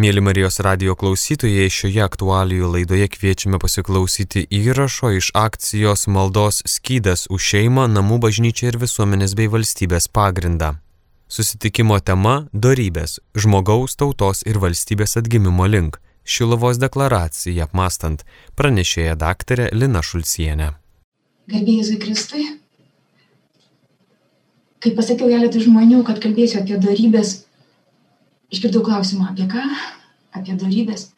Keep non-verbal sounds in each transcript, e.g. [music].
Mėly Marijos radio klausytojai, šioje aktualijų laidoje kviečiame pasiklausyti įrašo iš akcijos maldos skydas už šeimą, namų bažnyčią ir visuomenės bei valstybės pagrindą. Susitikimo tema - dorybės - žmogaus, tautos ir valstybės atgimimo link. Šilovos deklaracija apmastant pranešėja daktarė Lina Šulcienė. Gerbėjai Kristui. Kai pasakiau keletą žmonių, kad kalbėsiu apie darybės, išgirdau klausimą, apie ką? Apie darybės.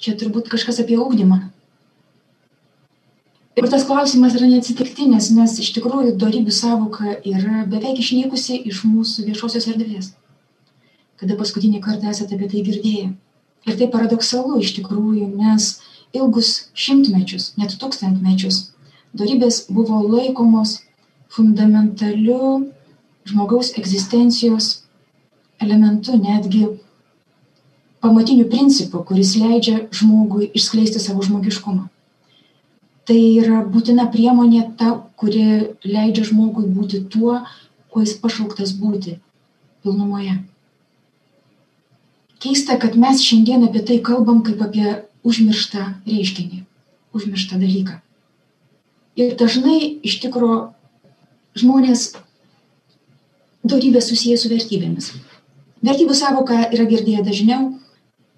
Čia turbūt kažkas apie augdymą. Ir tas klausimas yra neatsitiktinis, nes iš tikrųjų darybių savoka yra beveik išnykusi iš mūsų viešosios erdvės. Kada paskutinį kartą esate apie tai girdėję. Ir tai paradoksalu iš tikrųjų, nes ilgus šimtmečius, net tūkstantmečius, darybės buvo laikomos fundamentaliu žmogaus egzistencijos elementu, netgi pamatiniu principu, kuris leidžia žmogui išskleisti savo žmogiškumą. Tai yra būtina priemonė ta, kuri leidžia žmogui būti tuo, kuo jis pašauktas būti pilnumoje. Keista, kad mes šiandien apie tai kalbam kaip apie užmirštą reiškinį, užmirštą dalyką. Ir dažnai iš tikrųjų žmonės darybę susiję su vertybėmis. Vertybių savoką yra girdėję dažniau.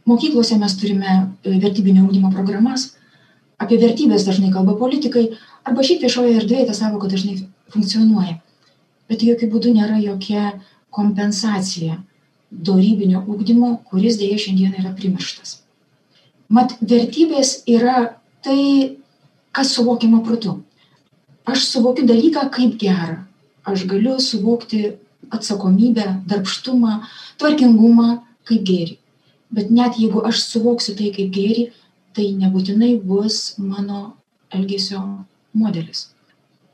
Mokyklose mes turime e, vertybinio ūkdymo programas. Apie vertybės dažnai kalba politikai. Arba šiaip viešoje erdvėje ta savoka dažnai funkcionuoja. Bet jokių būdų nėra jokia kompensacija dorybinio ūkdymo, kuris dėja šiandien yra primirštas. Mat, vertybės yra tai, kas suvokiama protu. Aš suvokiu dalyką kaip gerą. Aš galiu suvokti atsakomybę, darbštumą, tvarkingumą kaip gėrį. Bet net jeigu aš suvoksiu tai kaip gėrį, tai nebūtinai bus mano elgesio modelis.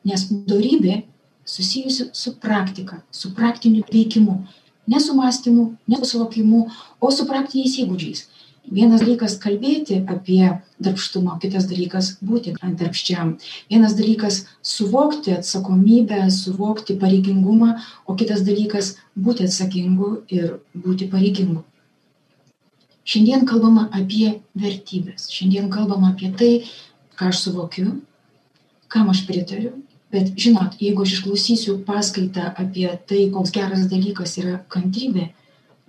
Nes darybė susijusi su praktika, su praktiniu veikimu. Ne su mąstymu, ne su suvokimu, o su praktiniais įgūdžiais vienas dalykas kalbėti apie darbštumą, kitas dalykas būti darbščiam. Vienas dalykas suvokti atsakomybę, suvokti pareigingumą, o kitas dalykas būti atsakingu ir būti pareigingu. Šiandien kalbama apie vertybės. Šiandien kalbama apie tai, ką aš suvokiu, kam aš pritariu. Bet žinot, jeigu aš išklausysiu paskaitą apie tai, koks geras dalykas yra kantrybė,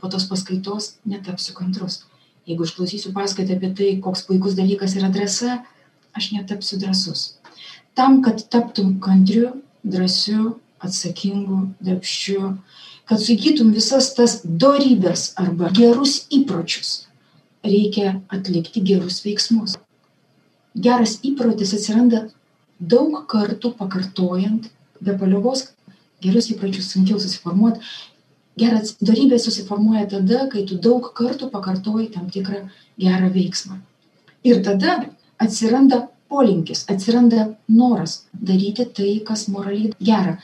po tos paskaitos netapsiu kantrus jeigu išklausysiu paskaitą apie tai, koks puikus dalykas yra drąsa, aš netapsiu drąsus. Tam, kad taptum kantriu, drąsiu, atsakingu, darbščiu, kad sugytum visas tas dorybės arba gerus įpročius, reikia atlikti gerus veiksmus. Geras įprotis atsiranda daug kartų pakartojant, be paliovos gerus įpročius sunkiau susiformuoti, geras dorybė susiformuoja tada, kai tu daug kartų pakartoji tam tikrą gerą veiksmą. Ir tada atsiranda polinkis, atsiranda noras daryti tai, kas moraliai gera.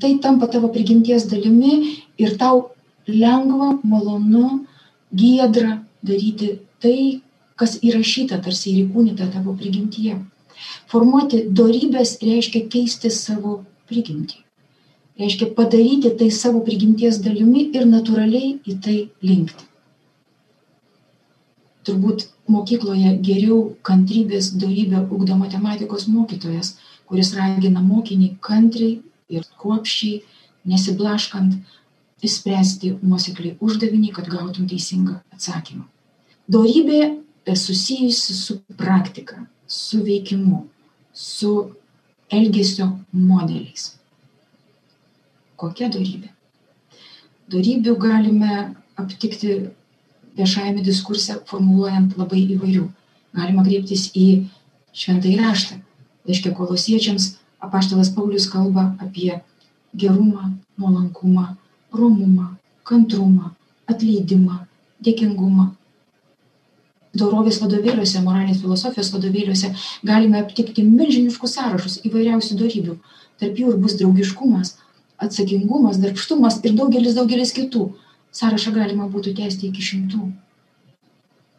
Tai tampa tavo prigimties dalimi ir tau lengva, malonu, giedra daryti tai, kas įrašyta, tarsi įkūnyta tavo prigimtyje. Formuoti dorybės reiškia keisti savo prigimtį reiškia padaryti tai savo prigimties dalimi ir natūraliai į tai linkti. Turbūt mokykloje geriau kantrybės darybę ugdo matematikos mokytojas, kuris ragina mokinį kantriai ir kruopščiai, nesiblaškant, įspręsti nuosekliai uždavinį, kad gautum teisingą atsakymą. Dorybė susijusi su praktika, su veikimu, su elgesio modeliais kokia dorybė. Dorybių galime aptikti viešajame diskurse formuluojant labai įvairių. Galima kreiptis į šventąjį raštą. Reiškia, kolosiečiams apaštalas Paulius kalba apie gerumą, nuolankumą, romumą, kantrumą, atleidimą, dėkingumą. Dorovės vadovėliuose, moralinės filosofijos vadovėliuose galime aptikti milžiniškus sąrašus įvairiausių darybių. Tarp jų ir bus draugiškumas, atsakingumas, darbštumas ir daugelis, daugelis kitų. Sąrašą galima būtų tęsti iki šimtų.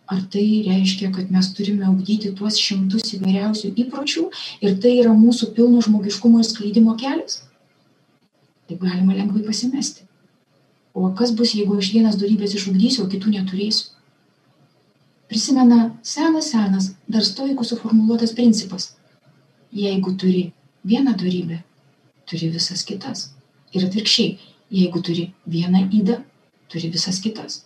Ar tai reiškia, kad mes turime augdyti tuos šimtus įvairiausių įpročių ir tai yra mūsų pilno žmogiškumo skleidimo kelias? Taip galima lengvai pasimesti. O kas bus, jeigu aš vienas darybės išugdysiu, o kitų neturėsiu? prisimena senas senas, dar stoikų suformuoluotas principas. Jeigu turi vieną darybę, turi visas kitas. Ir atvirkščiai, jeigu turi vieną įdą, turi visas kitas.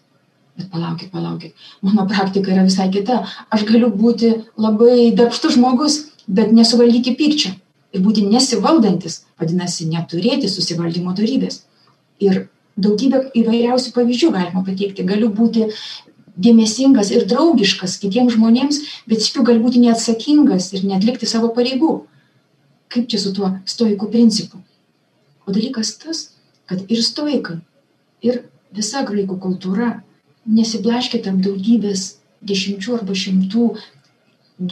Bet palaukit, palaukit, mano praktika yra visai kita. Aš galiu būti labai darbštus žmogus, bet nesuvaldyti pykčio. Ir būti nesivaldantis, vadinasi, neturėti susivaldymo darybės. Ir daugybę įvairiausių pavyzdžių galima pateikti. Galiu būti dėmesingas ir draugiškas kitiems žmonėms, bet spiu gali būti neatsakingas ir netlikti savo pareigų. Kaip čia su tuo stoikų principu? O dalykas tas, kad ir stoikai, ir visa graikų kultūra nesiblaškė tarp daugybės dešimčių arba šimtų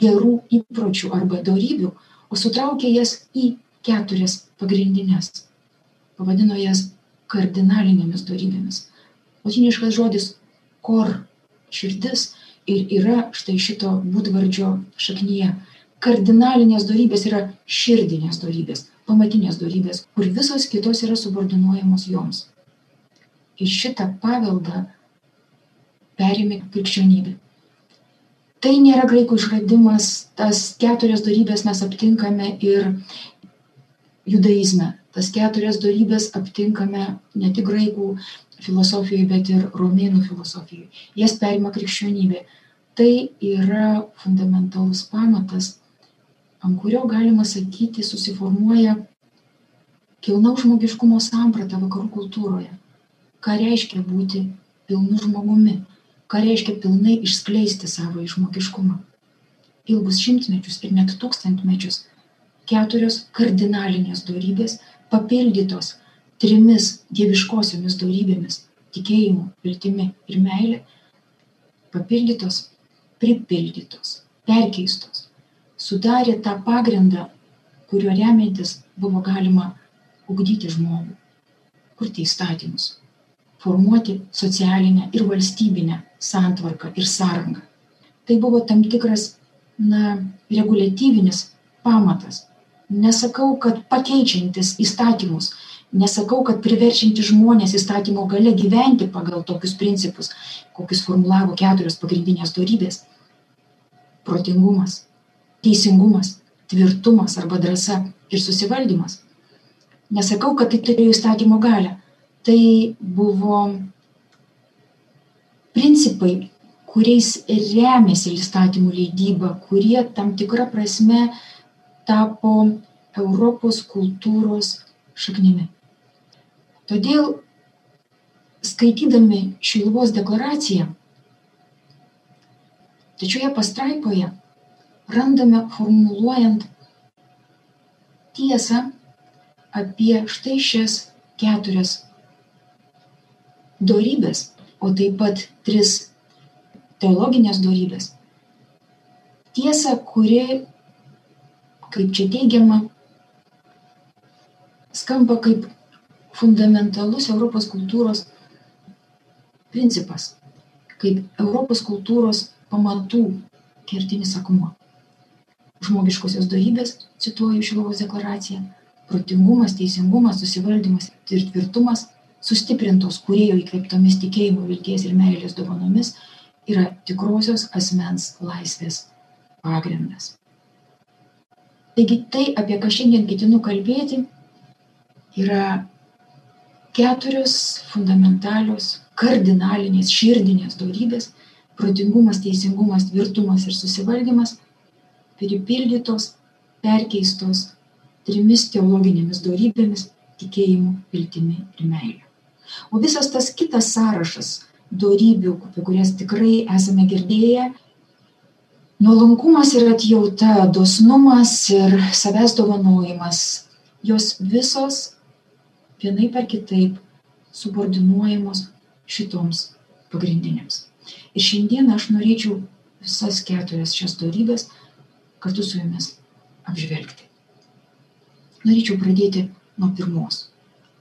gerų įpročių arba darybių, o sutraukė jas į keturias pagrindinės. Pavadino jas kardinalinėmis darybėmis. Latiniškas žodis kor širdis ir yra štai šito būdvardžio šaknyje. Kardinalinės darybės yra širdinės darybės, pamatinės darybės, kur visos kitos yra subordinuojamos joms. Ir šitą paveldą perėmė krikščionybė. Tai nėra graikų išradimas, tas keturias darybės mes aptinkame ir judaizme. Tas keturias darybės aptinkame ne tik graikų filosofijoj, bet ir romėnų filosofijoj. Jas perima krikščionybė. Tai yra fundamentalus pamatas, ant kurio galima sakyti susiformuoja kilna žmogiškumo samprata vakarų kultūroje. Ką reiškia būti pilnu žmogumi, ką reiškia pilnai išskleisti savo žmogiškumą. Ilgus šimtmečius ir net tūkstantmečius keturios kardinalinės darybės papildytos trimis dieviškosiomis dorybėmis - tikėjimu, viltimi ir meilė - papildytos, pripildytos, perkeistos, sudarė tą pagrindą, kuriuo remiantis buvo galima ugdyti žmogų, kurti įstatymus, formuoti socialinę ir valstybinę santvarką ir sąrangą. Tai buvo tam tikras, na, reguliatyvinis pamatas. Nesakau, kad pakeičiantis įstatymus, nesakau kad priverčiantis žmones įstatymo galia gyventi pagal tokius principus kokius formulavo keturios pagrindinės dorybės protingumas teisingumas tvirtumas arba drąsa ir susivaldymas nesakau kad tai turėjo įstatymo galią tai buvo principai kuriais remiasi įstatymų leidyba kurie tam tikra prasme tapo Europos kultūros šaknimi. Todėl skaitydami Šiluvos deklaraciją, trečioje pastraipoje randame formuluojant tiesą apie štai šias keturias dorybės, o taip pat tris teologinės dorybės. Tiesa, kuri, kaip čia teigiama, skamba kaip fundamentalus Europos kultūros principas, kaip Europos kultūros pamatų kertinis akmuo. Žmogiškosios darybės, cituoju Šilovos deklaraciją, protingumas, teisingumas, susivaldymas ir tvirtumas, sustiprintos kurėjo įkvėptomis tikėjimo, vilties ir meilės dovanomis, yra tikrosios asmens laisvės pagrindas. Taigi tai, apie ką šiandien ketinu kalbėti, yra keturios fundamentalios, kardinalinės, širdinės dorybės - protingumas, teisingumas, tvirtumas ir susivaldymas - pripildytos, perkeistos trimis teologinėmis dorybėmis - tikėjimu, viltimi ir meilė. O visas tas kitas sąrašas dorybių, apie kurias tikrai esame girdėję, nuolankumas ir atjauta, dosnumas ir savęs dovanojimas, jos visos vienaip ar kitaip subordinuojamos šitoms pagrindinėms. Ir šiandien aš norėčiau visas keturias šias darybės kartu su jumis apžvelgti. Norėčiau pradėti nuo pirmos,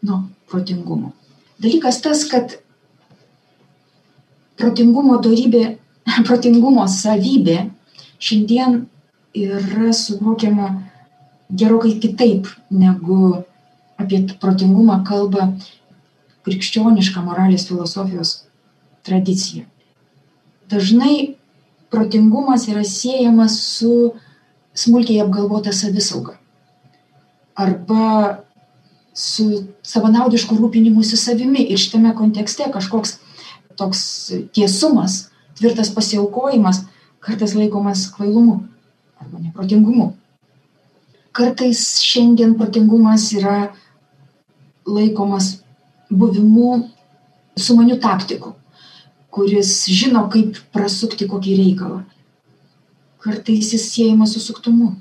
nuo protingumo. Dalykas tas, kad protingumo darybė, [laughs] protingumo savybė šiandien yra suvokiama gerokai kitaip negu apie protingumą kalba krikščioniška moralės filosofijos tradicija. Dažnai protingumas yra siejamas su smulkiai apgalvota savisauga arba su savanaudišku rūpinimusi savimi ir šitame kontekste kažkoks toks tiesumas, tvirtas pasiaukojimas kartais laikomas kvailumu arba neprotingumu. Kartais šiandien protingumas yra laikomas buvimu sumaniu taktiku, kuris žino, kaip prasukti kokį reikalą. Kartais jis siejamas su suktumu.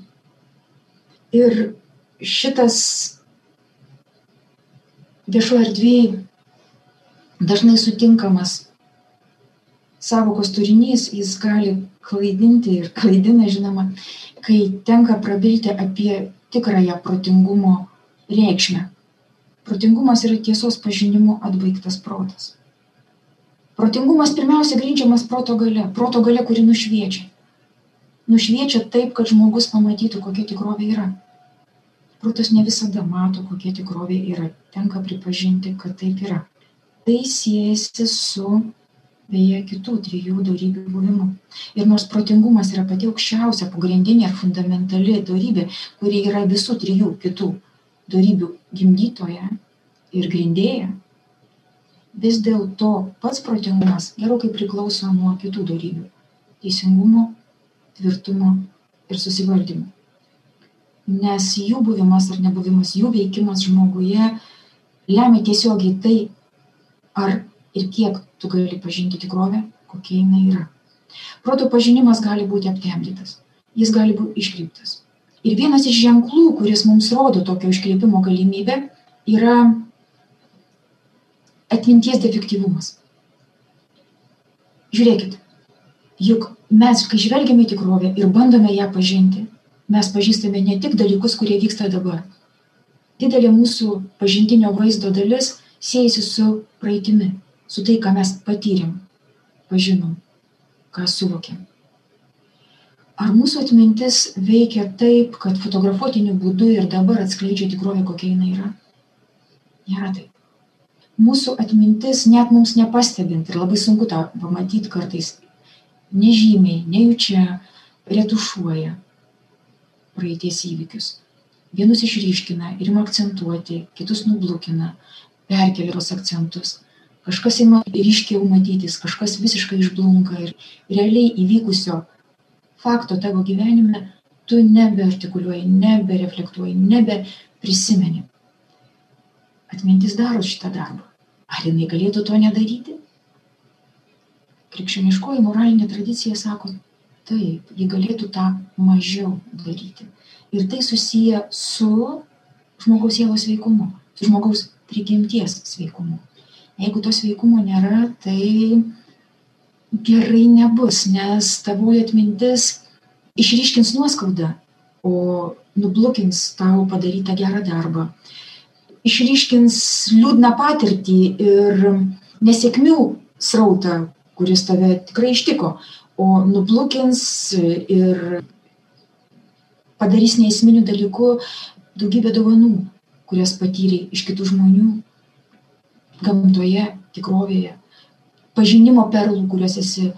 Ir šitas viešo erdvėje dažnai sutinkamas savokos turinys, jis gali klaidinti ir klaidina, žinoma, kai tenka prabilti apie tikrąją protingumo reikšmę. Protingumas yra tiesos pažinimu atbaigtas protas. Protingumas pirmiausia grindžiamas proto gale, proto gale, kuri nušviečia. Nušviečia taip, kad žmogus pamatytų, kokia tikrovė yra protas ne visada mato, kokia tikrovė yra. Tenka pripažinti, kad taip yra. Tai siejasi su beje kitų trijų darybių buvimu. Ir nors protingumas yra pati aukščiausia, pagrindinė ir fundamentali darybė, kuri yra visų trijų kitų darybių gimdytoja ir grindėja, vis dėlto pats protingumas gerokai priklauso nuo kitų darybių - teisingumo, tvirtumo ir susivaldymo nes jų buvimas ar nebuvimas, jų veikimas žmoguje lemia tiesiogiai tai, ar ir kiek tu gali pažinti tikrovę, kokia jinai yra. Proto pažinimas gali būti aptemdytas, jis gali būti iškreiptas. Ir vienas iš ženklų, kuris mums rodo tokio iškreipimo galimybę, yra atminties defektyvumas. Žiūrėkit, juk mes, kai žvelgiame į tikrovę ir bandome ją pažinti, mes pažįstame ne tik dalykus, kurie vyksta dabar. Didelė mūsų pažintinio vaizdo dalis siejasi su praeitimi, su tai, ką mes patyrėm, pažinom, ką suvokėm. Ar mūsų atmintis veikia taip, kad fotografuotiniu būdu ir dabar atskleidžia tikrovę, kokia jinai yra? Nėra taip. Mūsų atmintis net mums nepastebint ir labai sunku tą pamatyti kartais, nežymiai, nejučia, retušuoja, praeities įvykius. Vienus išryškina ir ima akcentuoti, kitus nublukina, perkelia tos akcentus. Kažkas ima ryškiau matytis, kažkas visiškai išblunka ir realiai įvykusio fakto tavo gyvenime tu nebeartikuliuoji, nebereflektuoji, nebeprisimeni. Atmintis daro šitą darbą. Ar jinai galėtų to nedaryti? Krikščioniškoji moralinė tradicija sako, taip ji galėtų tą mažiau daryti. Ir tai susiję su žmogaus sielos sveikumu su žmogaus prigimties sveikumu. Jeigu to sveikumo nėra tai gerai nebus nes tavoji atmintis išryškins nuoskaudą o nublukins tau padarytą gerą darbą. Išryškins liūdną patirtį ir nesėkmių srautą kuris tave tikrai ištiko o nublukins ir padarys neesminiu dalyku daugybę dovanų, kurias patyrė iš kitų žmonių, gamtoje, tikrovėje, pažinimo perlų, kuriuos esi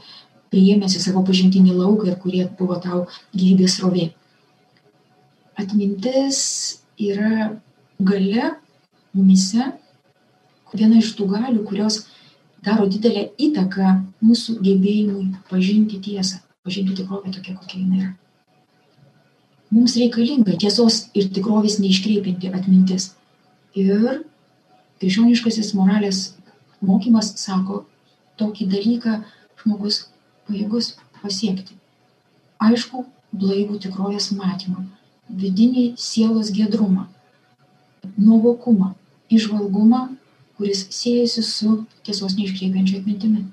priėmęs į savo pažintinį lauką ir kurie buvo tau gyvybės rovė. Atmintis yra gale mumise, viena iš tų galių, kurios daro didelę įtaką mūsų gebėjimui pažinti tiesą, pažinti tikrovę tokia, kokia jinai yra. Mums reikalinga tiesos ir tikrovės neiškreipinti atmintis. Ir krikščioniškasis moralės mokymas sako, tokį dalyką žmogus pajėgus pasiekti. Aišku, blaivų tikrovės matymą, vidinį sielos gedrumą, nuovokumą, išvalgumą kuris siejasi su tiesos neiškreipiančia atmintimi.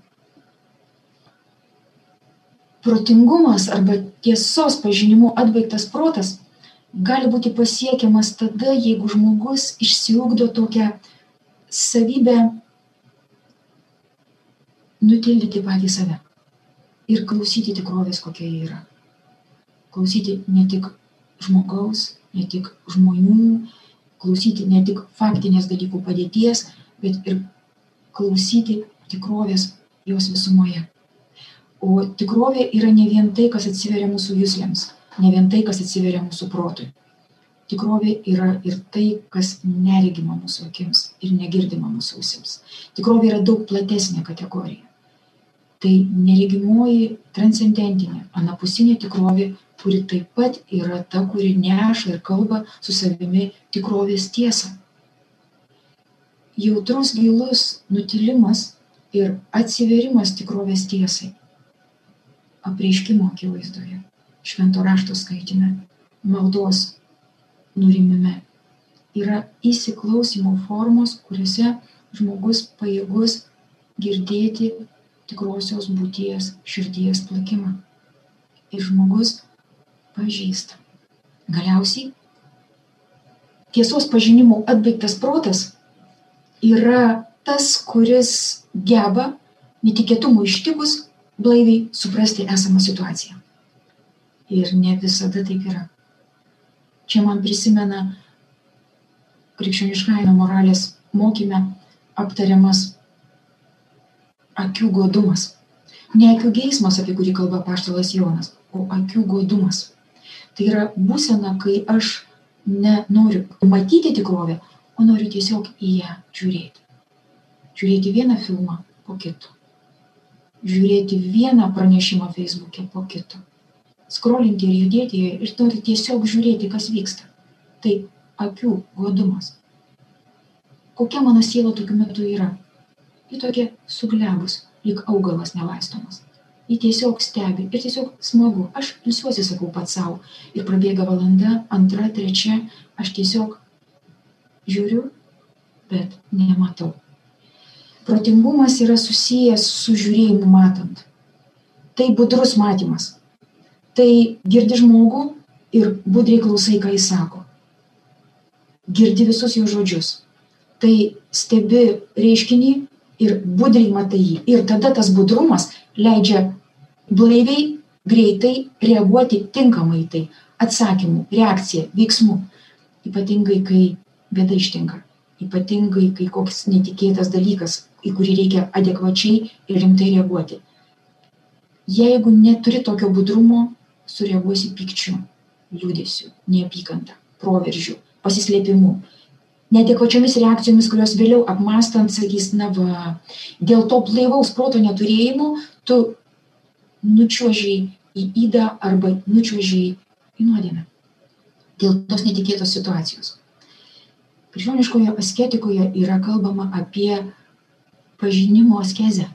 Protingumas arba tiesos pažinimu atbaigtas protas gali būti pasiekiamas tada, jeigu žmogus išsiugdo tokią savybę nutildyti patį save ir klausyti tikrovės, kokia jie yra. Klausyti ne tik žmogaus, ne tik žmonių, klausyti ne tik faktinės dalykų padėties, bet ir klausyti tikrovės jos visumoje. O tikrovė yra ne vien tai, kas atsiveria mūsų jūslėms, ne vien tai, kas atsiveria mūsų protui. Tikrovė yra ir tai, kas neregima mūsų akims ir negirdima mūsų ausims. Tikrovė yra daug platesnė kategorija. Tai neregimoji transcendentinė, anapusinė tikrovė, kuri taip pat yra ta, kuri neša ir kalba su savimi tikrovės tiesą. Jautrus gilus nutilimas ir atsiverimas tikrovės tiesai. Apreiškimo akivaizdoje, švento rašto skaitime, maldos nurimime yra įsiklausimo formos, kuriuose žmogus pajėgus girdėti tikrosios būties širdies plakimą. Ir žmogus pažįsta. Galiausiai tiesos pažinimo atbaigtas protas yra tas, kuris geba netikėtumų ištikus blaiviai suprasti esamą situaciją. Ir ne visada taip yra. Čia man prisimena krikščioniškajame moralės mokyme aptariamas akių godumas. Ne akių geismas, apie kurį kalba paštalas Jonas, o akių godumas. Tai yra būsena, kai aš nenoriu matyti tikrovę, o noriu tiesiog į ją žiūrėti. Žiūrėti vieną filmą po kito. Žiūrėti vieną pranešimą Facebook'e po kito skrolinti ir judėti ir nori tiesiog žiūrėti, kas vyksta. Tai akių godumas. Kokia mano siela tokiu metu yra? Ji tokia suglebus, lyg augalas nelaistomas. Ji tiesiog stebi ir tiesiog smagu. Aš ilsiuosi, sakau pats savo. Ir prabėga valanda, antra, trečia, aš tiesiog žiūriu, bet nematau. Protingumas yra susijęs su žiūrėjimu matant. Tai budrus matymas tai girdi žmogų ir budriai klausai, ką jis sako. Girdi visus jo žodžius. Tai stebi reiškinį ir budriai matai jį. Ir tada tas budrumas leidžia blaiviai, greitai reaguoti tinkamai tai. Atsakymų, reakcija, veiksmų. Ypatingai, kai bėda ištinka. Ypatingai, kai koks netikėtas dalykas, į kurį reikia adekvačiai ir rimtai reaguoti. Jeigu neturi tokio budrumo, sureaguosi pykčiu, liūdėsiu, neapykanta, proveržiu, pasislėpimu. Nedėkočiomis reakcijomis, kurios vėliau apmastant sakys, na va, dėl to blaivaus proto neturėjimo tu nučiuožiai į įdą arba nučiuožiai į nuodėmę. Dėl tos netikėtos situacijos. Krikščioniškoje asketikoje yra kalbama apie pažinimo askezę,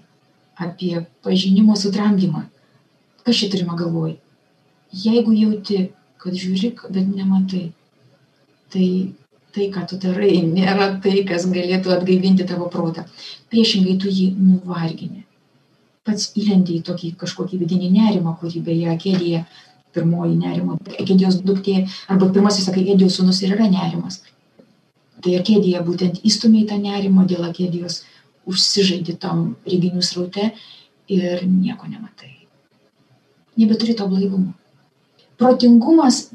apie pažinimo sutramdymą. Kas čia turima galvoj? jeigu jauti, kad žiūri, bet nematai, tai tai, ką tu darai, nėra tai, kas galėtų atgaivinti tavo protą. Priešingai tu jį nuvargini. Pats įlendi į tokį kažkokį vidinį nerimą, kurį beje Akedija, pirmoji nerimo, Akedijos duktė, arba pirmasis, Akedijos sūnus ir yra nerimas. Tai Akedija būtent įstumė į tą nerimą, dėl Akedijos užsižaidži tam reginių sraute ir nieko nematai. Nebeturi to blaivumo protingumas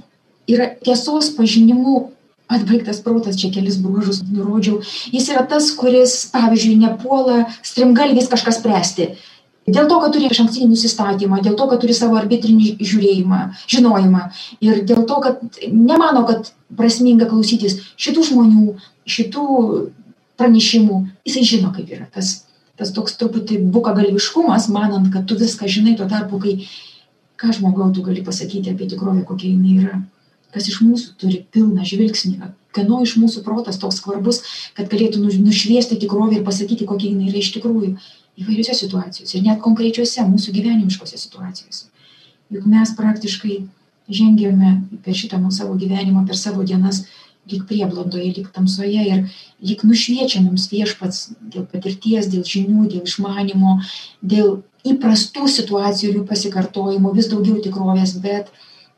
yra tiesos pažinimu atbaigtas protas, čia kelis bruožus nurodžiau. Jis yra tas, kuris, pavyzdžiui, nepuola strimgalviais kažką spręsti. Dėl to, kad turi iš ankstinį nusistatymą, dėl to, kad turi savo arbitrinį žiūrėjimą, žinojimą ir dėl to, kad nemano, kad prasminga klausytis šitų žmonių, šitų pranešimų, jisai žino, kaip yra. Tas, tas toks truputį bukagalviškumas, manant, kad tu viską žinai, tuo tarpu, kai ką žmogau tu gali pasakyti apie tikrovę, kokia jinai yra. Kas iš mūsų turi pilną žvilgsnį, kieno iš mūsų protas toks svarbus, kad galėtų nu, nušviesti tikrovę ir pasakyti, kokia jinai yra iš tikrųjų įvairiose situacijose, net konkrečiose mūsų gyvenimiškose situacijose. Juk mes praktiškai žengėme per šitą mūsų savo gyvenimą, per savo dienas, lyg prieblandoje, lyg tamsoje ir lyg nušviečia mums viešpats dėl patirties, dėl žinių, dėl išmanimo, dėl įprastų situacijų ir jų pasikartojimo, vis daugiau tikrovės, bet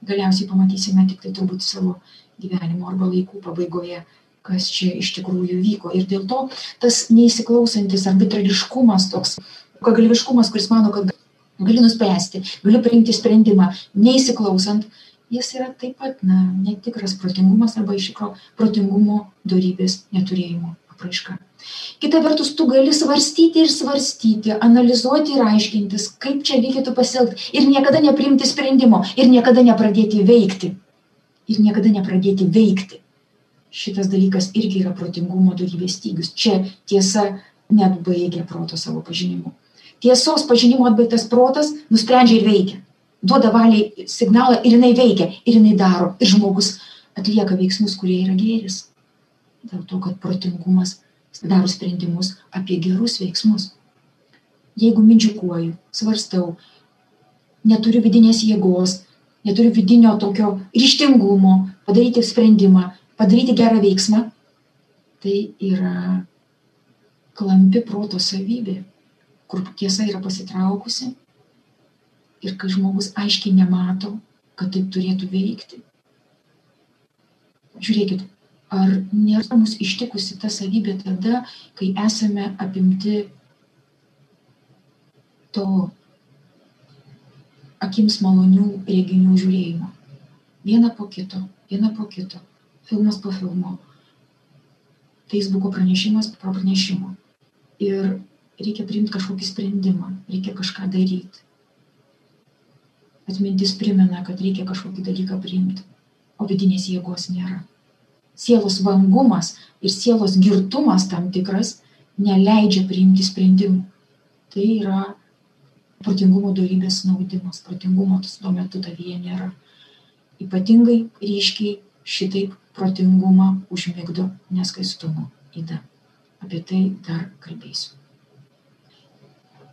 galiausiai pamatysime tik tai turbūt savo gyvenimo arba laikų pabaigoje, kas čia iš tikrųjų vyko. Ir dėl to tas neįsiklausantis arbitrariškumas, toks galviškumas, kuris mano, kad gali nuspręsti, gali priimti sprendimą, neįsiklausant, jis yra taip pat na, netikras protingumas arba iš tikrųjų protingumo darybės neturėjimo apraiška. Kita vertus, tu gali svarstyti ir svarstyti, analizuoti ir aiškintis, kaip čia reikėtų pasielgti ir niekada neprimti sprendimo ir niekada nepradėti veikti. Ir niekada nepradėti veikti. Šitas dalykas irgi yra protingumo darybės stygius. Čia tiesa net baigia proto savo pažinimu. Tiesos pažinimo atbaigtas protas nusprendžia ir veikia. Duoda valiai signalą ir jinai veikia, ir jinai daro, ir žmogus atlieka veiksmus, kurie yra gėris. Dėl to, kad protingumas daro sprendimus apie gerus veiksmus. Jeigu mindžiukuoju, svarstau, neturiu vidinės jėgos, neturiu vidinio tokio ryštingumo padaryti sprendimą, padaryti gerą veiksmą, tai yra klampi proto savybė, kur tiesa yra pasitraukusi ir kai žmogus aiškiai nemato, kad taip turėtų veikti. Žiūrėkit, ar nėra mus ištikusi ta savybė tada, kai esame apimti to akims malonių reginių žiūrėjimo. Vieną po kito, vieną po kito, filmas po filmo, Facebook'o pranešimas po pranešimo. Ir reikia priimti kažkokį sprendimą, reikia kažką daryti. Atmintis primena, kad reikia kažkokį dalyką priimti, o vidinės jėgos nėra sielos vangumas ir sielos girtumas tam tikras neleidžia priimti sprendimų. Tai yra protingumo darybės naudimas. Protingumo tuo metu tavyje nėra. Ypatingai ryškiai šitaip protingumą užmigdo neskaistumo įda. Apie tai dar kalbėsiu.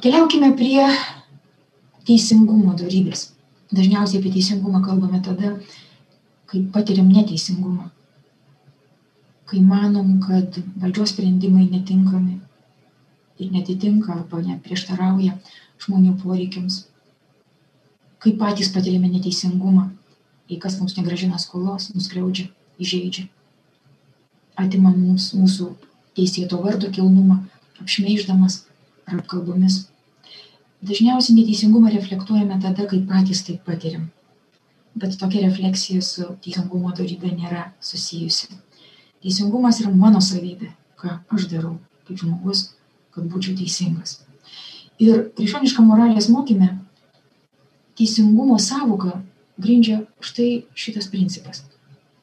Keliaukime prie teisingumo darybės. Dažniausiai apie teisingumą kalbame tada, kai patiriam neteisingumą kai manom, kad valdžios sprendimai netinkami ir netitinka arba net prieštarauja žmonių poreikiams, kai patys patiriame neteisingumą, jei kas mums negražina skolos, nuskriaudžia, įžeidžia, atima mums mūsų teisėto vardo kilnumą, apšmeiždamas ar apkalbomis. Dažniausiai neteisingumą reflektuojame tada, kai patys tai patiriam. Bet tokia refleksija su teisingumo darybė nėra susijusi. Teisingumas yra mano savybė, ką aš darau kaip žmogus, kad būčiau teisingas. Ir krikščioniška moralės mokyme teisingumo savoka grindžia štai šitas principas.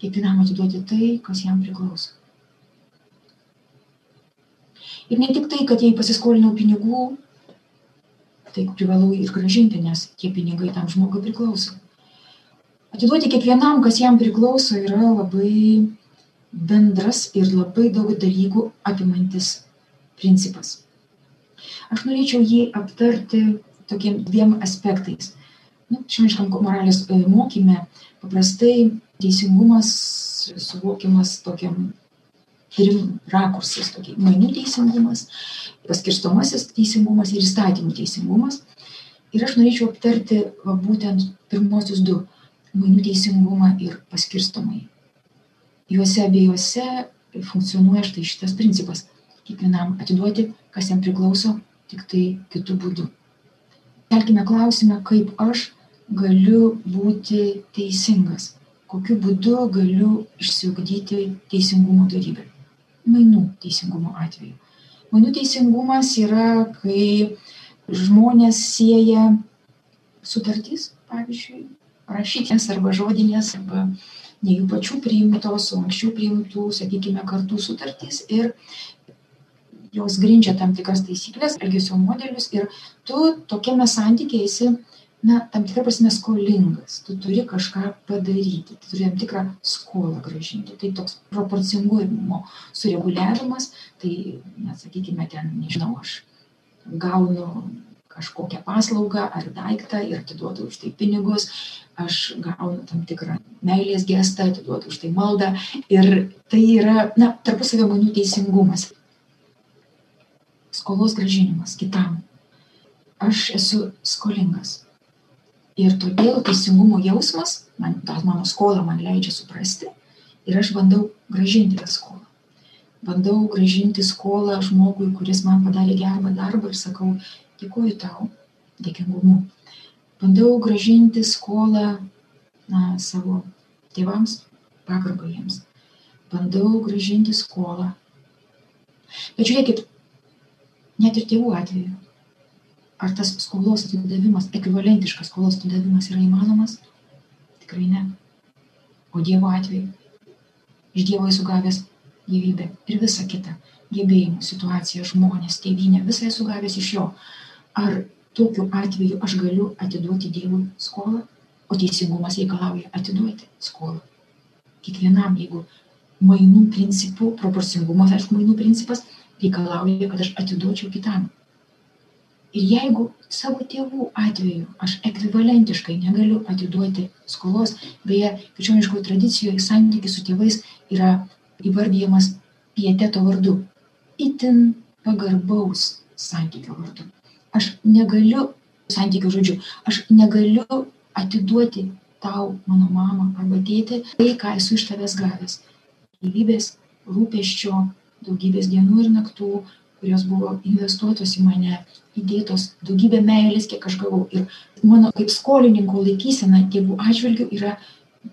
Kiekvienam atiduoti tai, kas jam priklauso. Ir ne tik tai, kad jei pasiskolinau pinigų, tai privalau ir gražinti, nes tie pinigai tam žmogui priklauso. Atiduoti kiekvienam, kas jam priklauso, yra labai bendras ir labai daug dalykų apimantis principas. Aš norėčiau jį aptarti tokiem dviem aspektais. Nu, Šveniškam moralės e, mokyme paprastai teisingumas suvokiamas tokiam trim rakursais. Tokie mainų teisingumas, paskirstomasis teisingumas ir įstatymų teisingumas. Ir aš norėčiau aptarti va, būtent pirmosius du - mainų teisingumą ir paskirstomąjį juose abiejuose funkcionuoja štai šitas principas. Kiekvienam atiduoti, kas jam priklauso, tik tai kitų būdų. Kelkime klausimą, kaip aš galiu būti teisingas, kokiu būdu galiu išsiugdyti teisingumo darybę. Mainų teisingumo atveju. Mainų teisingumas yra, kai žmonės sieja sutartys, pavyzdžiui, rašytinės arba žodinės, arba ne jų pačių priimtos, o anksčiau priimtų, sakykime, kartų sutartys ir jos grindžia tam tikras taisyklės, elgesio modelius ir tu tokiame santykėje esi, na, tam tikrą prasme skolingas, tu turi kažką padaryti, tu turi tam tikrą skolą gražinti. Tai toks proporcingumo sureguliavimas, tai, na, sakykime, ten, nežinau, aš gaunu kažkokią paslaugą ar daiktą ir atiduodu už tai pinigus, aš gaunu tam tikrą meilės gestą, atiduodu už tai maldą ir tai yra, na, tarpusavio mainų teisingumas. Skolos gražinimas kitam. Aš esu skolingas. Ir todėl teisingumo jausmas, man, ta mano skola man leidžia suprasti ir aš bandau gražinti tą skolą. Bandau gražinti skolą žmogui, kuris man padarė gerą darbą ir sakau, dėkoju tau dėkingumu. Bandau gražinti skolą na, savo tėvams, pagarbą jiems. Bandau gražinti skolą Bet žiūrėkit, net ir tėvų atveju, ar tas skolos atidavimas, ekvivalentiškas skolos atidavimas yra įmanomas? Tikrai ne. O Dievo atveju, iš Dievo esu gavęs gyvybę ir visa kita, gebėjimų, situacija, žmonės, tėvynė, visai esu gavęs iš jo. Ar tokiu atveju aš galiu atiduoti Dievui skolą, o teisingumas reikalauja atiduoti skolą. Kiekvienam, jeigu mainų principų, proporcingumas, aišku, mainų principas reikalauja, kad aš atiduočiau kitam. Jeigu savo tėvų atveju aš ekvivalentiškai negaliu atiduoti skolos, beje, krikščioniškoje tradicijoje santykis su tėvais yra įvardyjamas pieteto vardu, itin pagarbaus santykio vardu aš negaliu santykio žodžiu, aš negaliu atiduoti tau, mano mama arba tėti, tai, ką esu iš tavęs gavęs. Gyvybės, rūpeščio, daugybės dienų ir naktų, kurios buvo investuotos į mane, įdėtos daugybė meilės, kiek aš gavau. Ir mano kaip skolininko laikysena tėvų atžvilgių yra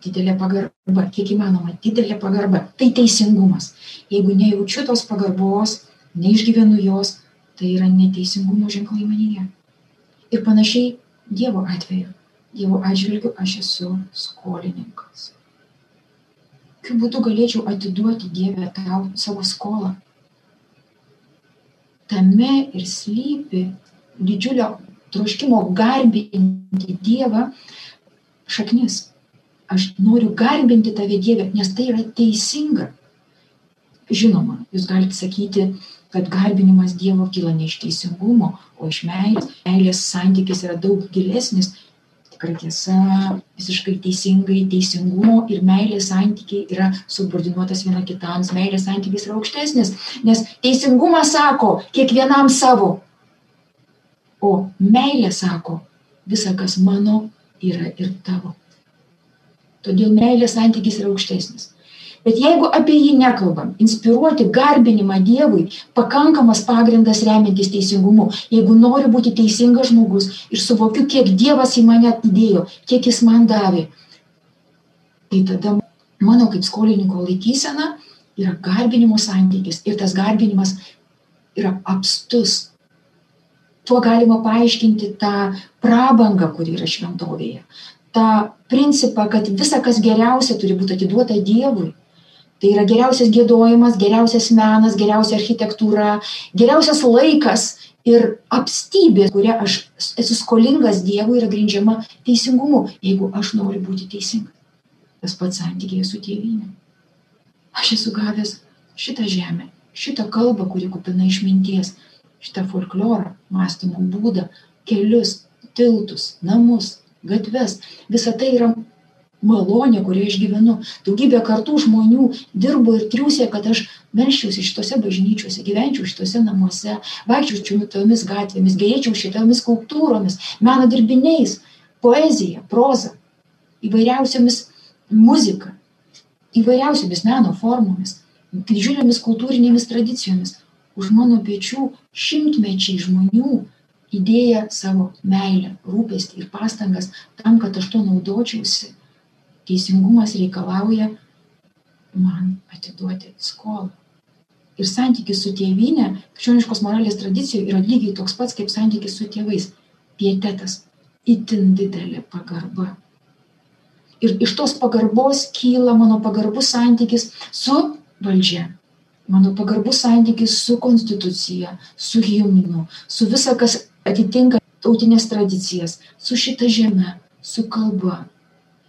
didelė pagarba, kiek įmanoma, didelė pagarba. Tai teisingumas. Jeigu nejaučiu tos pagarbos, neišgyvenu jos, tai yra neteisingumo ženklai manyje. Ir panašiai Dievo atveju. Dievo atžvilgiu aš esu skolininkas. Kaip būtų galėčiau atiduoti Dievę tau savo skolą? Tame ir slypi didžiulio troškimo garbinti Dievą šaknis. Aš noriu garbinti tave Dievę, nes tai yra teisinga. Žinoma, jūs galite sakyti, kad garbinimas Dievo kyla ne iš teisingumo, o iš meilės. Meilės santykis yra daug gilesnis. Tikrai tiesa, visiškai teisingai, teisingumo ir meilės santykiai yra subordinuotas viena kitams, meilės santykis yra aukštesnis, nes teisingumas sako kiekvienam savo, o meilė sako, visa kas mano yra ir tavo. Todėl meilės santykis yra aukštesnis. Bet jeigu apie jį nekalbam, inspiruoti garbinimą Dievui, pakankamas pagrindas remiantis teisingumu. Jeigu noriu būti teisingas žmogus ir suvokiu, kiek Dievas į mane įdėjo, kiek jis man davė, tai tada mano kaip skolininko laikysena yra garbinimo santykis ir tas garbinimas yra apstus. Tuo galima paaiškinti tą prabangą, kuri yra šventovėje. Ta principą, kad visa, kas geriausia, turi būti atiduota Dievui tai yra geriausias giedojimas geriausias menas geriausia architektūra geriausias laikas ir apstybė kuria aš esu skolingas dievui yra grindžiama teisingumu jeigu aš noriu būti teisingas tas pats santykyje su tėvyne. Aš esu gavęs šitą žemę šitą kalbą kuri kupina išminties šitą folklorą mąstymo būdą kelius tiltus namus gatves. Visa tai yra malonė, kurią aš gyvenu. Daugybė kartų žmonių dirbo ir triūsė, kad aš melščiausi šitose bažnyčiose, gyvenčiau šitose namuose, vaikščiočiau tomis gatvėmis, gerėčiau šitomis skulptūromis, meno dirbiniais, poezija, proza, įvairiausiamis muzika, įvairiausiamis meno formomis, didžiulėmis kultūrinėmis tradicijomis. Už mano pečių šimtmečiai žmonių įdėję savo meilę, rūpestį ir pastangas tam, kad aš to naudočiausi teisingumas reikalauja man atiduoti skolą. Ir santykis su tėvynė, krikščioniškos moralės tradicijoje yra lygiai toks pats kaip santykis su tėvais. Pietetas, itin didelė pagarba. Ir iš tos pagarbos kyla mano pagarbus santykis su valdžia. Mano pagarbus santykis su konstitucija, su himnu, su visa, kas atitinka tautinės tradicijas, su šita žeme, su kalba,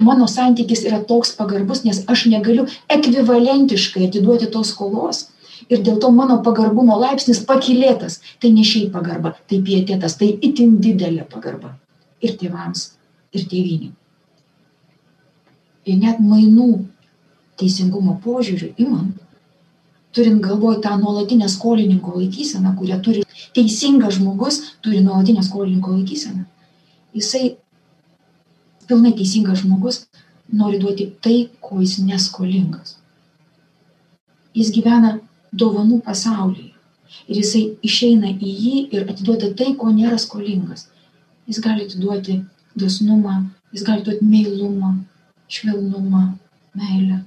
mano santykis yra toks pagarbus, nes aš negaliu ekvivalentiškai atiduoti tos skolos. Ir dėl to mano pagarbumo laipsnis pakilėtas. Tai ne šiaip pagarba, tai pietėtas, tai itin didelė pagarba. Ir tėvams, ir tėviniai. Ir net mainų teisingumo požiūrių imant, turint galvoj tą nuolatinę skolininko laikyseną, kurią turi teisingas žmogus, turi nuolatinę skolininko laikyseną. Jisai pilnai teisingas žmogus nori duoti tai, ko jis neskolingas. Jis gyvena dovanų pasaulyje ir jisai išeina į jį ir atiduoda tai, ko nėra skolingas. Jis gali atiduoti dosnumą, jis gali duoti meilumą, švelnumą, meilę.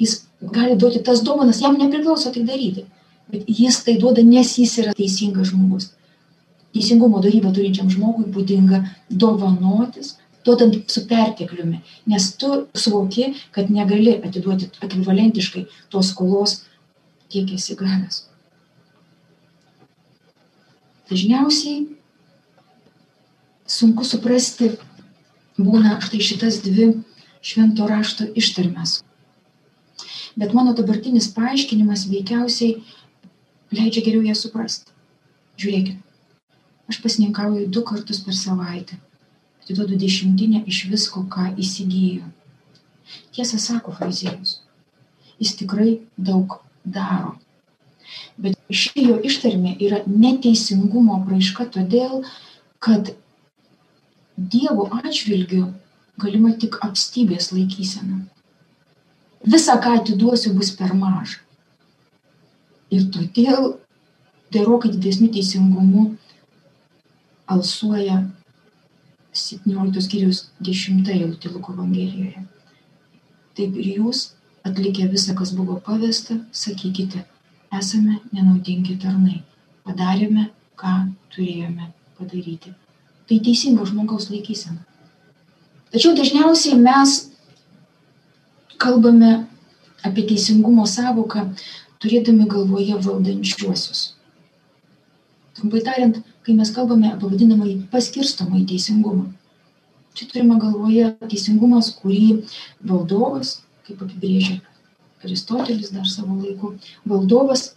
Jis gali duoti tas dovanas, jam nepriklauso tai daryti. Bet jis tai duoda, nes jis yra teisingas žmogus. Teisingumo darybę turinčiam žmogui būdinga dovanotis, duodant su pertekliumi, nes tu suvoki, kad negali atiduoti ekvivalentiškai tos skolos, kiek esi gavęs. Dažniausiai sunku suprasti būna štai šitas dvi švento rašto ištarmes. Bet mano dabartinis paaiškinimas veikiausiai leidžia geriau ją suprasti. Žiūrėkit, aš pasininkauju du kartus per savaitę. Atiduodu dešimtinę iš visko, ką įsigyju. Tiesą sako fariziejus. Jis tikrai daug daro. Bet ši jo ištarmė yra neteisingumo apraiška todėl, kad Dievo atžvilgiu galima tik apstybės laikysena. Visa, ką atiduosiu, bus per maža. Ir todėl gerokai didesniu teisingumu alsuoja 17 skyrius 10 eilutė Luko Evangelijoje. Taip ir jūs, atlikę visą, kas buvo pavesta, sakykite, esame nenaudingi tarnai. Padarėme, ką turėjome padaryti. Tai teisinga žmogaus laikysena. Tačiau dažniausiai mes kalbame apie teisingumo savoką, turėdami galvoje valdančiuosius. Trumpai tariant, kai mes kalbame apie vadinamąjį paskirstomąjį teisingumą, čia turime galvoje teisingumas, kurį valdovas, kaip apibrėžia Aristotelis dar savo laiku, valdovas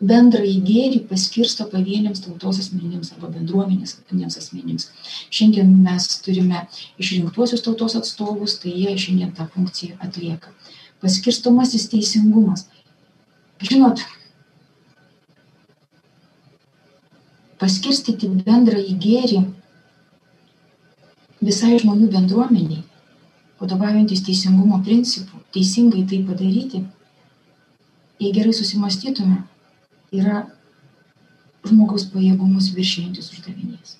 bendrąjį gėrį paskirsto pavieniams tautos asmenims arba bendruomenės asmenims. Šiandien mes turime išrinktuosius tautos atstovus, tai jie šiandien tą funkciją atlieka. Paskirstomasis teisingumas. Žinot, paskirstyti bendrąjį gėrį visai žmonių bendruomeniai vadovaujantis teisingumo principu, teisingai tai padaryti, jei gerai susimastytume, yra žmogaus pajėgumus viršijantis uždavinys.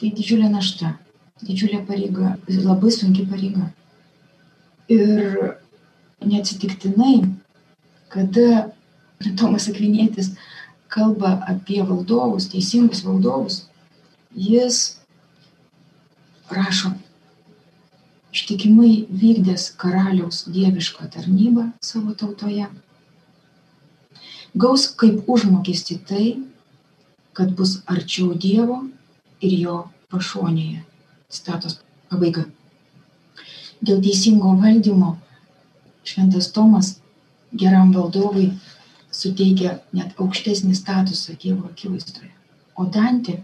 Tai didžiulė našta, didžiulė pareiga, labai sunki pareiga. Ir neatsitiktinai, kada Tomas Akvinėtis kalba apie valdovus, teisingus valdovus, jis rašo ištikimai vykdęs karaliaus dievišką tarnybą savo tautoje, gaus kaip užmokesti tai, kad bus arčiau Dievo ir jo pašonėje. Statos pabaiga. Dėl teisingo valdymo šventas Tomas geram valdovui suteikia net aukštesnį statusą Dievo akivaizdoje. O Dantė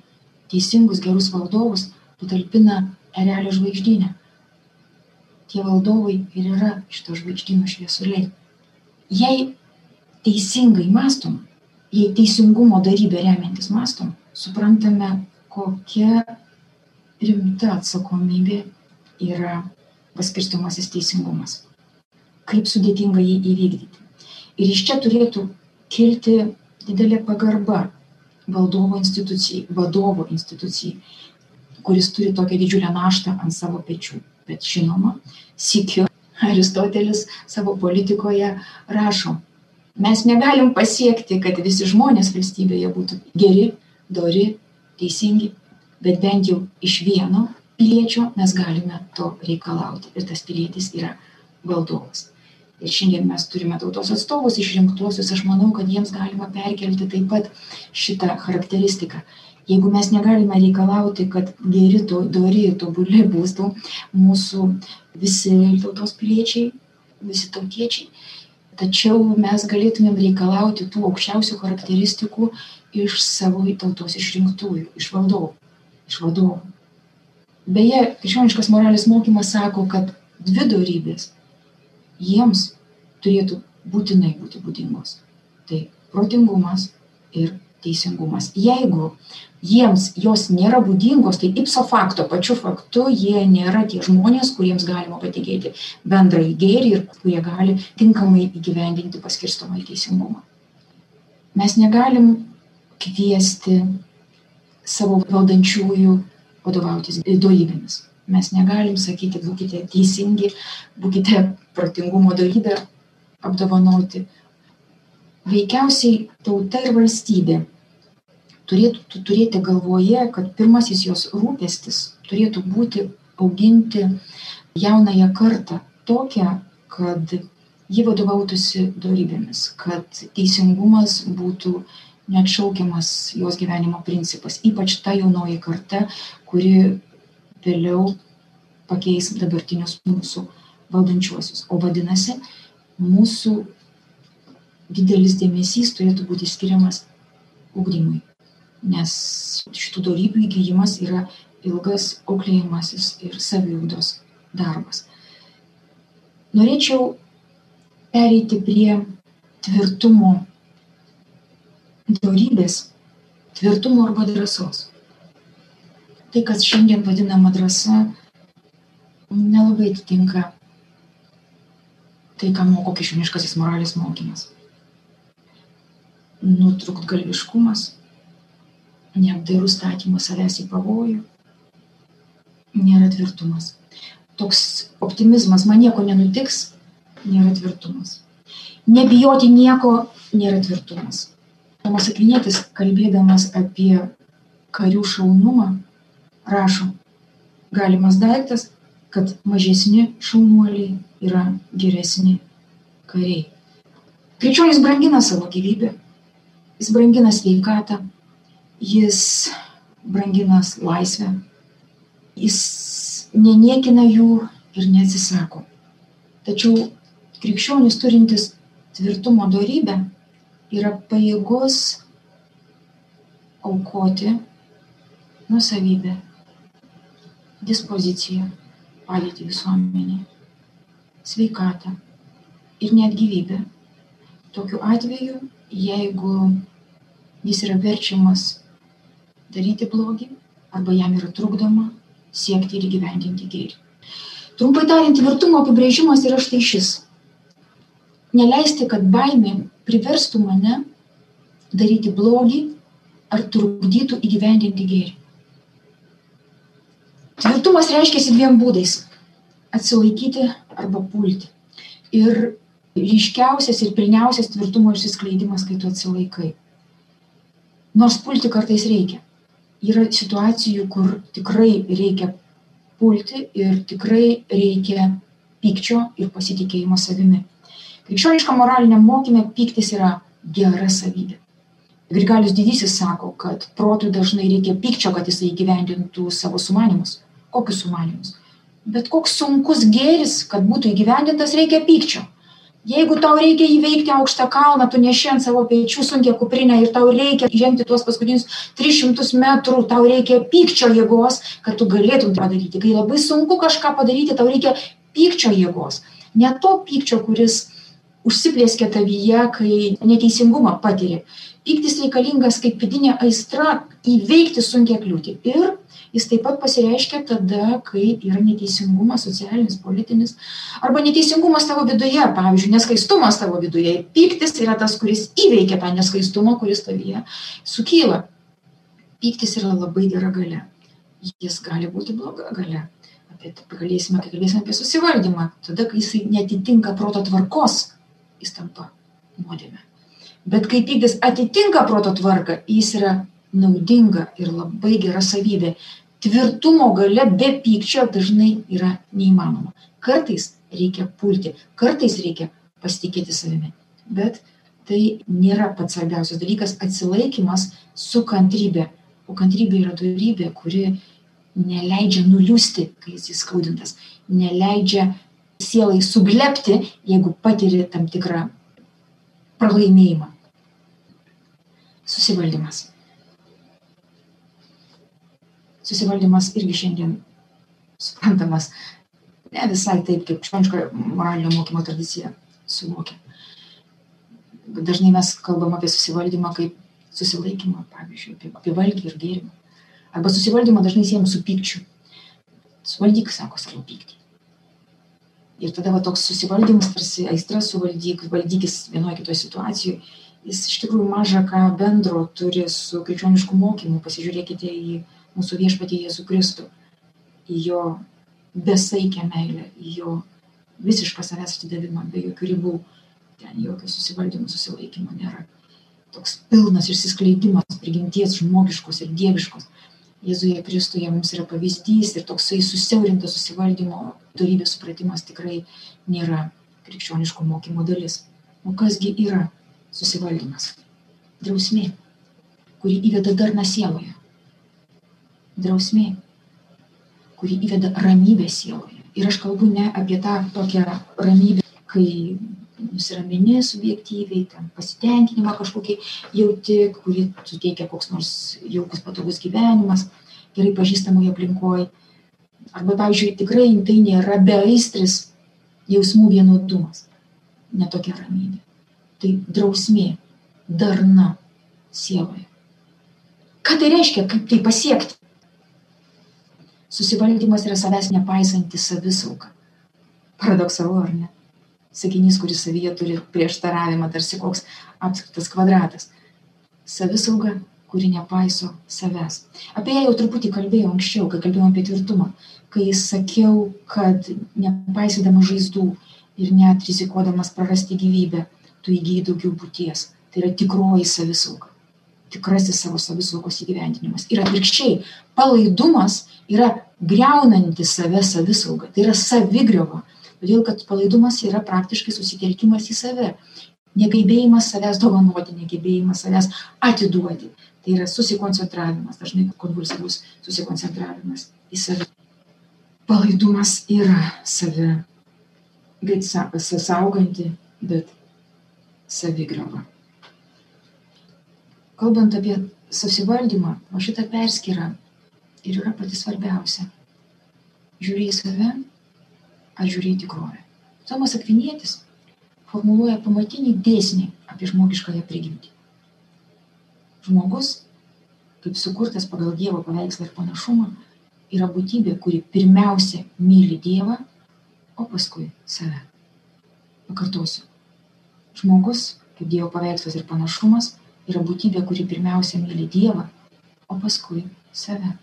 teisingus gerus valdovus patalpina erelio žvaigždynę tie valdovai ir yra šito žvaigždyno šviesuliai. Jei teisingai mastom, jei teisingumo darybė remiantis mastom, suprantame, kokia rimta atsakomybė yra paskirstomasis teisingumas. Kaip sudėtinga jį įvykdyti. Ir iš čia turėtų kilti didelė pagarba valdovo institucijai, vadovo institucijai, kuris turi tokią didžiulę naštą ant savo pečių bet žinoma, sikiu Aristotelis savo politikoje rašo, mes negalim pasiekti, kad visi žmonės valstybėje būtų geri, dori, teisingi, bet bent jau iš vieno piliečio mes galime to reikalauti. Ir tas pilietis yra valdovas. Ir šiandien mes turime tautos atstovus išrinktuosius, aš manau, kad jiems galima perkelti taip pat šitą charakteristiką jeigu mes negalime reikalauti, kad geri, dori ir tobuli būtų mūsų visi tautos piliečiai, visi tautiečiai, tačiau mes galėtumėm reikalauti tų aukščiausių charakteristikų iš savo tautos išrinktųjų, iš valdovų. Iš vadovų. Beje, krikščioniškas moralės mokymas sako, kad dvi darybės jiems turėtų būtinai būti būdingos. Tai protingumas ir teisingumas. Jeigu jiems jos nėra būdingos, tai ipso fakto, pačiu faktu, jie nėra tie žmonės, kuriems galima patikėti bendrąjį gėrį ir kurie gali tinkamai įgyvendinti paskirstomą į teisingumą. Mes negalim kviesti savo valdančiųjų vadovautis dualybėmis. Mes negalim sakyti, būkite teisingi, būkite protingumo darybę apdovanoti. veikiausiai tauta ir valstybė turėtų turėti galvoje, kad pirmasis jos rūpestis turėtų būti auginti jaunąją kartą tokią, kad ji vadovautųsi darybėmis, kad teisingumas būtų neatšaukiamas jos gyvenimo principas, ypač ta jaunoji karta, kuri vėliau pakeis dabartinius mūsų valdančiuosius. O vadinasi, mūsų didelis dėmesys turėtų būti skiriamas ugdymui nes šitų dorybių įgyjimas yra ilgas auklėjimasis ir saviugdos darbas. Norėčiau pereiti prie tvirtumo dorybės, tvirtumo arba drąsos. Tai, kas šiandien vadinama drąsa, nelabai atitinka tai, ką moko kišmiškasis moralės mokymas. Nutrukt galviškumas, neapdairus statymas savęs į pavojų, nėra tvirtumas. Toks optimizmas, man nieko nenutiks, nėra tvirtumas. Nebijoti nieko nėra tvirtumas. Tomas Akvinėtis, kalbėdamas apie karių šaunumą, rašo, galimas daiktas, kad mažesni šaunuoliai yra geresni kariai. Krikščionis brangina savo gyvybę, jis brangina sveikatą, jis brangina laisvę, jis neniekina jų ir neatsisako. Tačiau krikščionis turintis tvirtumo darybę yra pajėgus aukoti nusavybę, dispoziciją, padėti visuomenį, sveikatą ir net gyvybę. Tokiu atveju, jeigu jis yra verčiamas daryti blogį arba jam yra trukdoma siekti ir įgyvendinti gėrį. Trumpai tariant, tvirtumo apibrėžimas yra štai šis. Neleisti, kad baimė priverstų mane daryti blogį ar trukdytų įgyvendinti gėrį. Tvirtumas reiškia dviem būdais - atsilaikyti arba pulti. Ir ryškiausias ir pilniausias tvirtumo išsiskleidimas, kai tu atsilaikai. Nors pulti kartais reikia yra situacijų, kur tikrai reikia pulti ir tikrai reikia pykčio ir pasitikėjimo savimi. Krikščioniška moralinė mokymė pyktis yra gera savybė. Grigalius didysis sako, kad protui dažnai reikia pykčio, kad jisai įgyvendintų savo sumanimus. Kokius sumanimus? Bet koks sunkus gėris, kad būtų įgyvendintas, reikia pykčio. Jeigu tau reikia įveikti aukštą kalną tu neši ant savo pečių sunkią kuprinę ir tau reikia žengti tuos paskutinius tris šimtus metrų tau reikia pykčio jėgos kad tu galėtum tai padaryti. Kai labai sunku kažką padaryti tau reikia pykčio jėgos. Ne to pykčio kuris užsiplieskia tavyje kai neteisingumą patiri. Pyktis reikalingas kaip vidinė aistra įveikti sunkią kliūtį ir jis taip pat pasireiškia tada, kai yra neteisingumas socialinis, politinis, arba neteisingumas tavo viduje, pavyzdžiui, neskaistumas tavo viduje. Pyktis yra tas, kuris įveikia tą neskaistumą, kuris tavyje sukyla. Pyktis yra labai gera gale. Jis gali būti bloga gale. Apie tai pakalbėsime, kai kalbėsime apie susivaldymą. Tada, kai jisai netitinka proto tvarkos, jis tampa nuodėme. Bet kai pyktis atitinka proto tvarką, jis yra naudinga ir labai gera savybė tvirtumo galia be pykčio dažnai yra neįmanoma. Kartais reikia pulti, kartais reikia pasitikėti savimi. Bet tai nėra pats svarbiausias dalykas - atsilaikimas su kantrybė. O kantrybė yra darybė, kuri neleidžia nuliūsti, kai jis įskaudintas, neleidžia sielai suglepti, jeigu patiri tam tikrą pralaimėjimą. Susivaldymas susivaldymas irgi šiandien suprantamas ne visai taip, kaip krikščioniška moralinio mokymo tradicija suvokia. Dažnai mes kalbam apie susivaldymą kaip susilaikymą, pavyzdžiui, apie, apie valgį ir gėrimą. Arba susivaldymą dažnai siejam su pykčiu. Suvaldyk, sako, savo pyktį. Ir tada va, toks susivaldymas, tarsi aistra suvaldyk, valdykis vienoje kitoje situacijoje, jis iš tikrųjų maža ką bendro turi su krikščionišku mokymu. Pasižiūrėkite į mūsų viešpatį Jėzų Kristų, į jo besaikę meilę, į jo visišką savęs atidavimą, be jokių ribų. ten jokio susivaldymo, susilaikymo nėra. Toks pilnas išsiskleidimas prigimties žmogiškos ir dieviškos. Jėzuje Kristuje mums yra pavyzdys ir toksai susiaurintas susivaldymo darybės supratimas tikrai nėra krikščioniško mokymo dalis. O kasgi yra susivaldymas? Drausmė, kuri įveda darną sieloje. Drausmė, kuri įveda ramybę sieloje. Ir aš kalbu ne apie tą tokią ramybę, kai nusiramini subjektyviai, ten pasitenkinimą kažkokį jauti, kurį suteikia koks nors jaukus patogus gyvenimas, gerai pažįstamoje aplinkoje. Arba, pavyzdžiui, tikrai tai nėra beaistris jausmų vienodumas, netokia ramybė. Tai drausmė, darna sieloje. Ką tai reiškia, kaip tai pasiekti? Susivaldymas yra savęs nepaisanti savisauka. Paradoksalu, ar ne? sakinys, kuris savyje turi prieštaravimą, tarsi koks apskritas kvadratas. Savisauga, kuri nepaiso savęs. Apie ją jau truputį kalbėjau anksčiau, kai kalbėjome apie tvirtumą, kai sakiau, kad nepaisydama žaizdų ir net rizikuodamas prarasti gyvybę, tu įgyji daugiau būties. Tai yra tikroji savisauga. Tikrasis savo savisaugos įgyvendinimas. Ir atvirkščiai, palaidumas yra greunanti save savisauga. Tai yra savigriova todėl kad palaidumas yra praktiškai susitelkimas į save. Negebėjimas savęs dovanoti negebėjimas savęs atiduoti. Tai yra susikoncentravimas dažnai konvulsyvus susikoncentravimas į save. Palaidumas yra save greit sauganti bet savigriova kalbant apie susivaldymą va šita perskyra ir yra pati svarbiausia žiūri į save ar žiūri į tikrovę. Tomas Akvinietis formuluoja pamatinį dėsnį apie žmogiškąją prigimtį. Žmogus, kaip sukurtas pagal Dievo paveikslą ir panašumą, yra būtybė, kuri pirmiausia myli Dievą, o paskui save. Pakartosiu. Žmogus, kaip Dievo paveikslas ir panašumas, yra būtybė, kuri pirmiausia myli Dievą, o paskui save.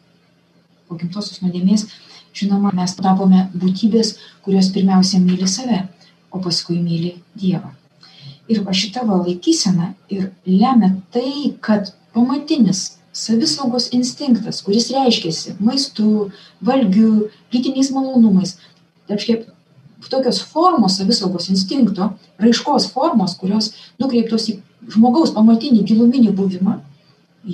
Po gimtosios nuodėmės žinoma mes tapome būtybės kurios pirmiausia myli save o paskui myli dievą. Ir va šita va laikysena ir lemia tai kad pamatinis savisaugos instinktas kuris reiškiasi maistu valgiu lytiniais malonumais reiškia tokios formos savisaugos instinkto raiškos formos kurios nukreiptos į žmogaus pamatinį giluminį buvimą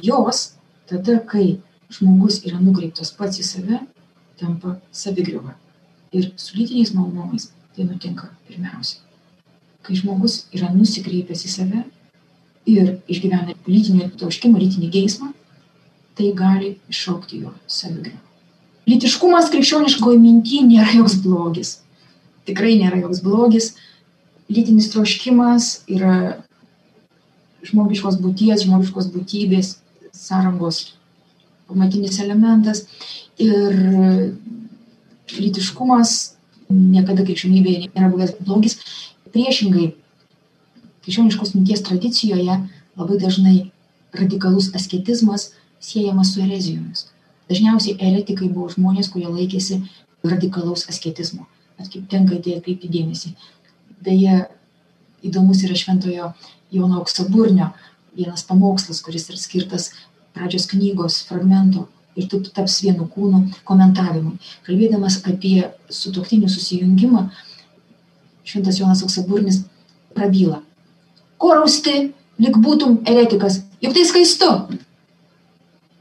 jos tada kai žmogus yra nukreiptas pats į save tampa savigriova. Ir su lytiniais malonumais tai nutinka pirmiausia. Kai žmogus yra nusikreipęs į save ir išgyvena lytinį troškimą, lytinį geismą, tai gali iššaukti jo savigriovą. Lytiškumas krikščioniškoje mintyje nėra joks blogis. Tikrai nėra joks blogis. Lytinis troškimas yra žmogiškos būties, žmogiškos būtybės sąrangos pamatinis elementas ir lytiškumas niekada krikščionybėje nėra buvęs blogis. Priešingai, krikščioniškos minties tradicijoje labai dažnai radikalus asketizmas siejamas su erezijomis. Dažniausiai eretikai buvo žmonės, kurie laikėsi radikalaus asketizmo. Atkaip tenka į tai atkreipti dėmesį. Beje, įdomus yra šventojo Jono Auksaburnio vienas pamokslas, kuris yra skirtas pradžios knygos fragmento ir tu taps vienu kūnu komentavimui. Kalbėdamas apie sutoktinių susijungimą, šventas Jonas Auksaburnis prabyla. Ko rausti, lik būtum eretikas, juk tai skaistu.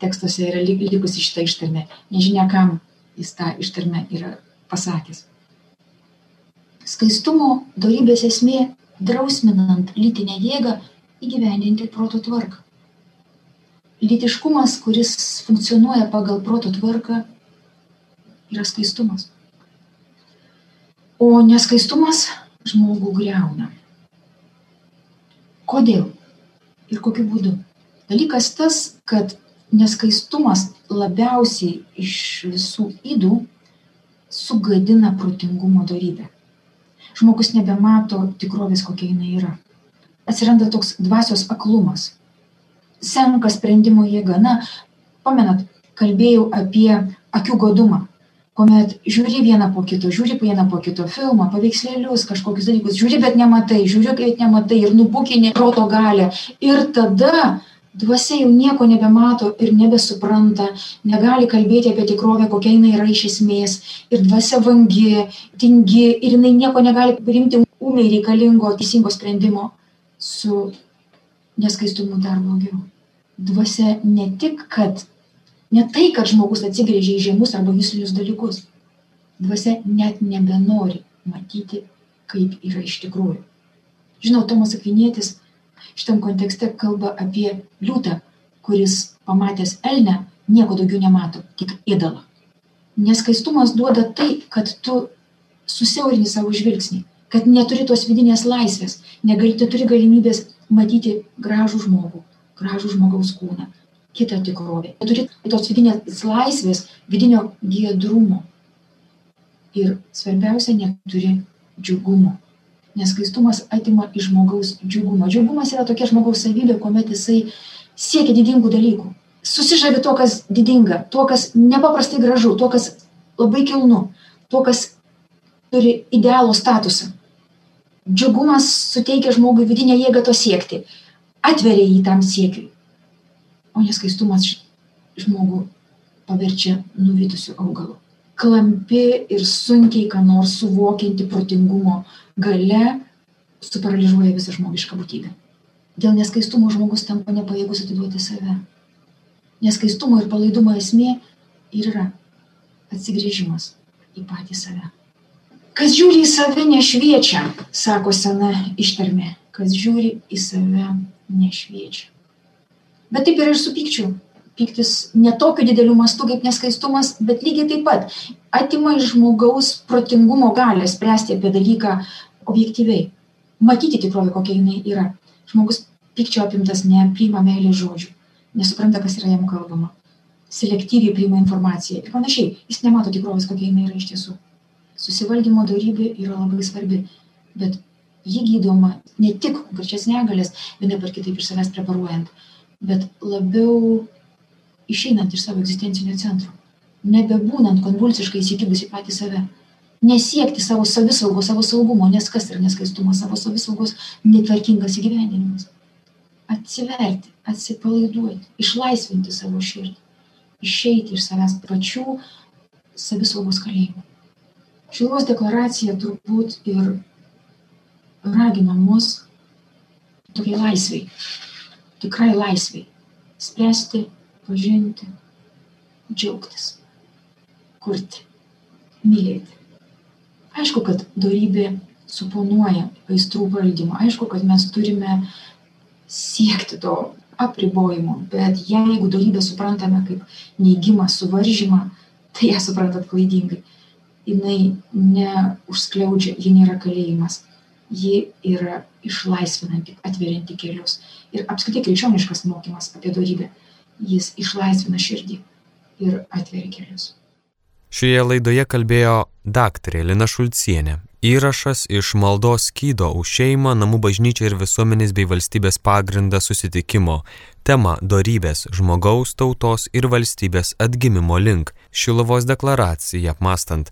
Tekstuose yra likusi šitą ištarmę. Nežinia, kam jis tą ištarmę yra pasakęs. Skaistumo darybės esmė drausminant lytinę jėgą įgyvendinti proto tvarką lytiškumas, kuris funkcionuoja pagal proto tvarką, yra skaistumas. O neskaistumas žmogų greuna. Kodėl ir kokiu būdu? Dalykas tas, kad neskaistumas labiausiai iš visų įdų sugadina protingumo darybę. Žmogus nebemato tikrovės, kokia jinai yra. Atsiranda toks dvasios aklumas, senka sprendimo jėga. Na, pamenat, kalbėjau apie akių godumą. kuomet žiūri vieną po kito, žiūri vieną po kito filmą, paveikslėlius, kažkokius dalykus, žiūri, bet nematai, žiūri, bet nematai ir nubukini proto galę. Ir tada dvasia jau nieko nebemato ir nebesupranta, negali kalbėti apie tikrovę, kokia jinai yra iš esmės. Ir dvasia vangi, tingi ir jinai nieko negali priimti ūmiai reikalingo, teisingo sprendimo su neskaistumu dar blogiau. Dvasia ne tik, kad Ne tai, kad žmogus atsigrėžia į žemus arba vislinius dalykus. Dvasia net nebenori matyti, kaip yra iš tikrųjų. Žinau, Tomas Akvinėtis šitam kontekste kalba apie liūtą, kuris pamatęs elnę nieko daugiau nemato, tik ėdalą. Neskaistumas duoda tai, kad tu susiaurini savo žvilgsnį, kad neturi tos vidinės laisvės, negali, turi galimybės matyti gražų žmogų, gražų žmogaus kūną, kitą tikrovę. Turi tos vidinės laisvės, vidinio giedrumo. Ir svarbiausia, neturi džiugumo. Nes skaistumas atima iš žmogaus džiugumą. Džiugumas yra tokia žmogaus savybė, kuomet jisai siekia didingų dalykų. Susižavi to, kas didinga, to, kas nepaprastai gražu, to, kas labai kilnu, to, kas turi idealų statusą. Džiugumas suteikia žmogui vidinę jėgą to siekti, atveria jį tam siekiui o neskaistumas žmogų paverčia nuvytusiu augalu. Klampi ir sunkiai, ką nors suvokianti protingumo gale suparaližuoja visą žmogišką būtybę. Dėl neskaistumo žmogus tampa nepajėgus atiduoti save. Neskaistumo ir palaidumo esmė ir yra atsigrėžimas į patį save. Kas žiūri į save nešviečia, sako sena ištarmė. Kas žiūri į save nešviečia. Bet taip yra ir su pykčiu. Pyktis ne tokiu dideliu mastu kaip neskaistumas bet lygiai taip pat atima iš žmogaus protingumo galią spręsti apie dalyką objektyviai. Matyti tikrovę kokia jinai yra. Žmogus pykčio apimtas nepriima meilės žodžių nesupranta kas yra jam kalbama. Selektyviai priima informaciją ir panašiai. Jis nemato tikrovės kokia jinai yra iš tiesų susivaldymo dorybė yra labai svarbi bet ji gydoma ne tik konkrečias negalias vienaip ar kitaip iš savęs preparuojant bet labiau išeinant iš savo egzistencinio centro, nebebūnant konvulsiškai įsikibus į patį save, nesiekti savo savisaugos, savo saugumo, nes kas yra neskaistumas, savo savisaugos netvarkingas įgyvendinimas. Atsiverti, atsipalaiduoti, išlaisvinti savo širdį, išeiti iš savęs pačių savisaugos kalėjimų. Šilos deklaracija turbūt ir ragina mus tokiai laisviai, tikrai laisvei spręsti, pažinti, džiaugtis, kurti, mylėti. Aišku, kad darybė suponuoja aistrų valdymą, aišku, kad mes turime siekti to apribojimo, bet jeigu darybę suprantame kaip neįgymą, suvaržymą, tai ją suprantat klaidingai. Jis neužskliaudžia, ji nėra kalėjimas ji yra išlaisvinanti, atverianti kelius. Ir apskritai krikščioniškas mokymas apie darybę, jis išlaisvina širdį ir atveria kelius. Šioje laidoje kalbėjo daktarė Lina Šulcienė. Įrašas iš maldos skydo už šeimą, namų bažnyčią ir visuomenės bei valstybės pagrindą susitikimo. Tema - dorybės žmogaus, tautos ir valstybės atgimimo link. Šilovos deklaracija apmastant